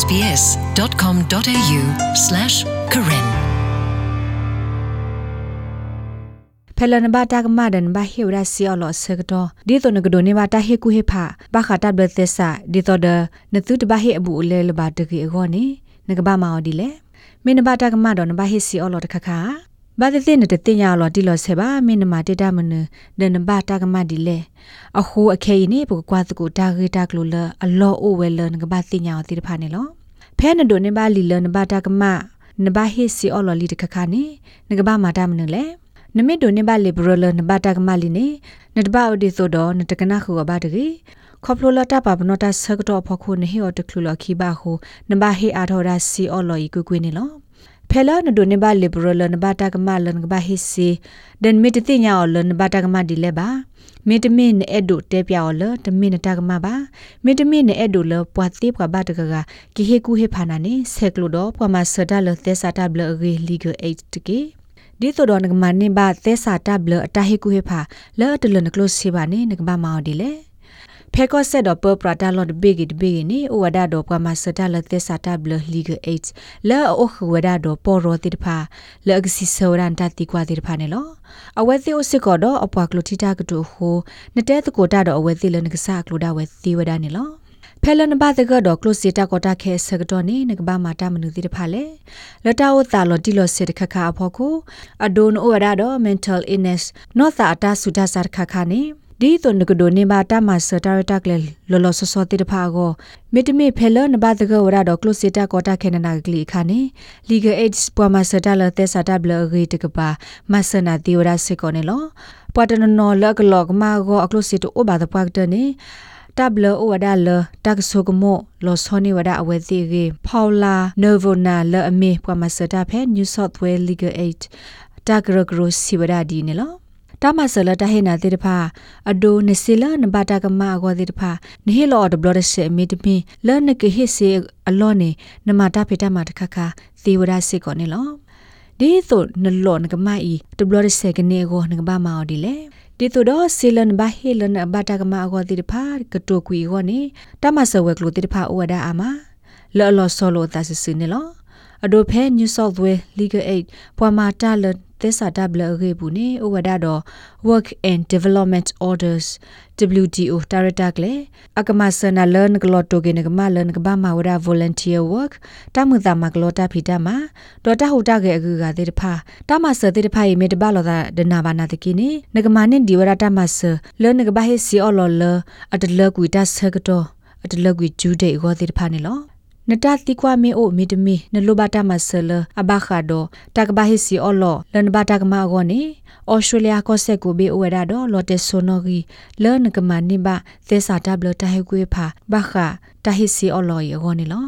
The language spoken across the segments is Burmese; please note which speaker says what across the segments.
Speaker 1: sbs.com.au/karen
Speaker 2: ဖဲလနဘတာကမဒန်ဘဟေဝရစီအလောဆကတော့ဒီတော့ငကဒိုနေဘတာဟေကူဟေဖာဘခတာဘလသက်စာဒီတော့ဒနသူတဘဟေအဘူလဲလဘတကေအခေါနေငကဘာမော်ဒီလေမင်းနဘတာကမတော့နဘဟေစီအလောတခခါ ဘာတဲ့တဲ့တဲ့တင်ရလောတီလောဆေပါမင်းနမတေတာမနဒနဘတာကမဒီလေအခုအခေနေပကွာတကူတာဂေတာကလိုလအလောအိုဝဲလငကဘာတင်ညာတီတဖာနေလောဖဲနဒိုနေဘလီလနဘတာကမနဘဟေစီအလောလီတခခါနေငကဘာမာတာမနလေနမစ်ဒိုနေဘလီဘရလနဘတာကမလီနေနတဘအိုဒီဆိုတော့နတကနာခုဘာတကြီးခေါပလိုလတာပါဘနတာဆကတော့ဖခုနေဟေော်တကလူလခိဘာဟုနဘဟေအာထောရာစီအော်လော်ဤကွကွေးနေလော ဖဲလာနဒိုနေဘလီဘရလနဘတာကမလနဘဟေစီဒန်မီတတိညာအော်လနဘတာကမဒီလေပါမေတမင်းနဲ့အဲ့ဒိုတဲပြော်လတမင်းနတာကမပါမေတမင်းနဲ့အဲ့ဒိုလပွားတိပွားဘတကကကိဟေကူဟေဖာနာနေဆက်ကလိုတော့ပွားမဆဒါလသက်စာတာဘလရေလီဂယ်8တကေဒီတော်တော်ငကမနိဘသက်စာတဘလအတဟိကုဟေဖာလော်တလနကလုစီဘာနေငကဘာမော်ဒီလေ ဖဲကော့ဆက်တော့ပပရတာလော်ဘေဂစ်ဘေဂနီဩဝဒါတော့ပမစတာလသက်စာတဘလလီဂ8လော်အိုခဝဒါတော့ပေါ်ရောတိတဖာလော်ကစီဆောရန်တတိကွာတိတဖာနေလောအဝဲသေးအစစ်ကောတော့အပွားကလိုတီတာကတူဟိုနတဲတကိုတာတော့အဝဲသေးလနကစားကလိုဒါဝဲသေးဝဒါနေလောဖဲလန်ဘာတကတော့ close data ကိုတာခဲဆကတော့နေငကဘာမာတာမနုတိတဖာလေလတာဝတာလော်တီလော်စစ်ခခအဖို့ကိုအဒွန်အိုရတော့ mental illness နောတာအတာစုဒါစာခခနေ ဒီတုန်ကဒိုနေဘာတာမဆတာရတာကလေလော်လော်ဆောဆောတိတဖာကိုမီတမီဖဲလန်ဘာတကဝရတော့ close data ကိုတာခဲနနာကလီခါနေ legal aids ပွာမဆတာလသက်စာတာဘလဂီတကပါမဆနာတီဝရစစ်ကိုနေလောပွာတနနော်လကလောကမာကိုအကလုစီတိုဘာတပွားကတနေတပ်လဩဝဒါလတက်ဆုကမောလောစောနေဝဒါအဝဲစီကေဖောလာနိုဗိုနာလအမေပမစတာဖဲ New South Wales Legal Aid တက်ဂရဂရစီဝဒါဒီနေလော တမဆလတဟေနာတေတဖာအဒိုနစီလနဘတာကမအကောတေတဖာနဟေလောဒဘလဒဆေမီတပင်လနကဟေစေအလောနေနမတာဖေတမတခခသေဝဒစစ်ကောနေလောဒီသို့နလောနကမအီဒဘလဒဆေကနေကိုနကဘာမော်ဒီလေဒီတို့တော့ဆီလန်ဘာဟေလန်ဘာတာကမာအကောတိတဖာကတိုကွီကိုနေတမဆဝဲကလိုတိတဖာဩဝဒါအာမလော်လော်ဆောလိုတာစစနေလောအဒိုဖဲ New South Wales Legal Aid ပွာမာတာလ သစ္စာတဘလရေဘူးနေဩဝဒါတော့ Work and Development Orders WTO တာရတာကလေအကမဆနာလန်ကလော့တိုကေနကမလန်ကဘာမဝဒါ volunteer work တမှုတာမကလော့တာဖီတာမဒေါ်တာဟူတာကေအကူကတဲ့တဖာတမဆတဲ့တဖာရေမေတဘလောတာဒနာဘာနာတကိနေနကမနဲ့ဒီဝရတာမဆလန်ကဘာဟေစီအော်လော်လအတလကွီတဆကတော့အတလကွီဂျူဒေဂောတဲ့တဖာနေလော နတတိကွာမေအိုမီတမီနလိုဘတာမဆလအဘခါဒိုတကဘာဟီစီအော်လောလန်ဘတာကမာဂောနေဩစတြေးလျကောဆက်ကိုဘေအိုဝဒါဒိုလော်တက်ဆိုနိုဂီလန်ကမနိဘသေစာတဘလတဟေကွေဖာဘခါတဟီစီအော်လောယေဂောနေလော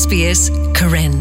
Speaker 1: SBS Karen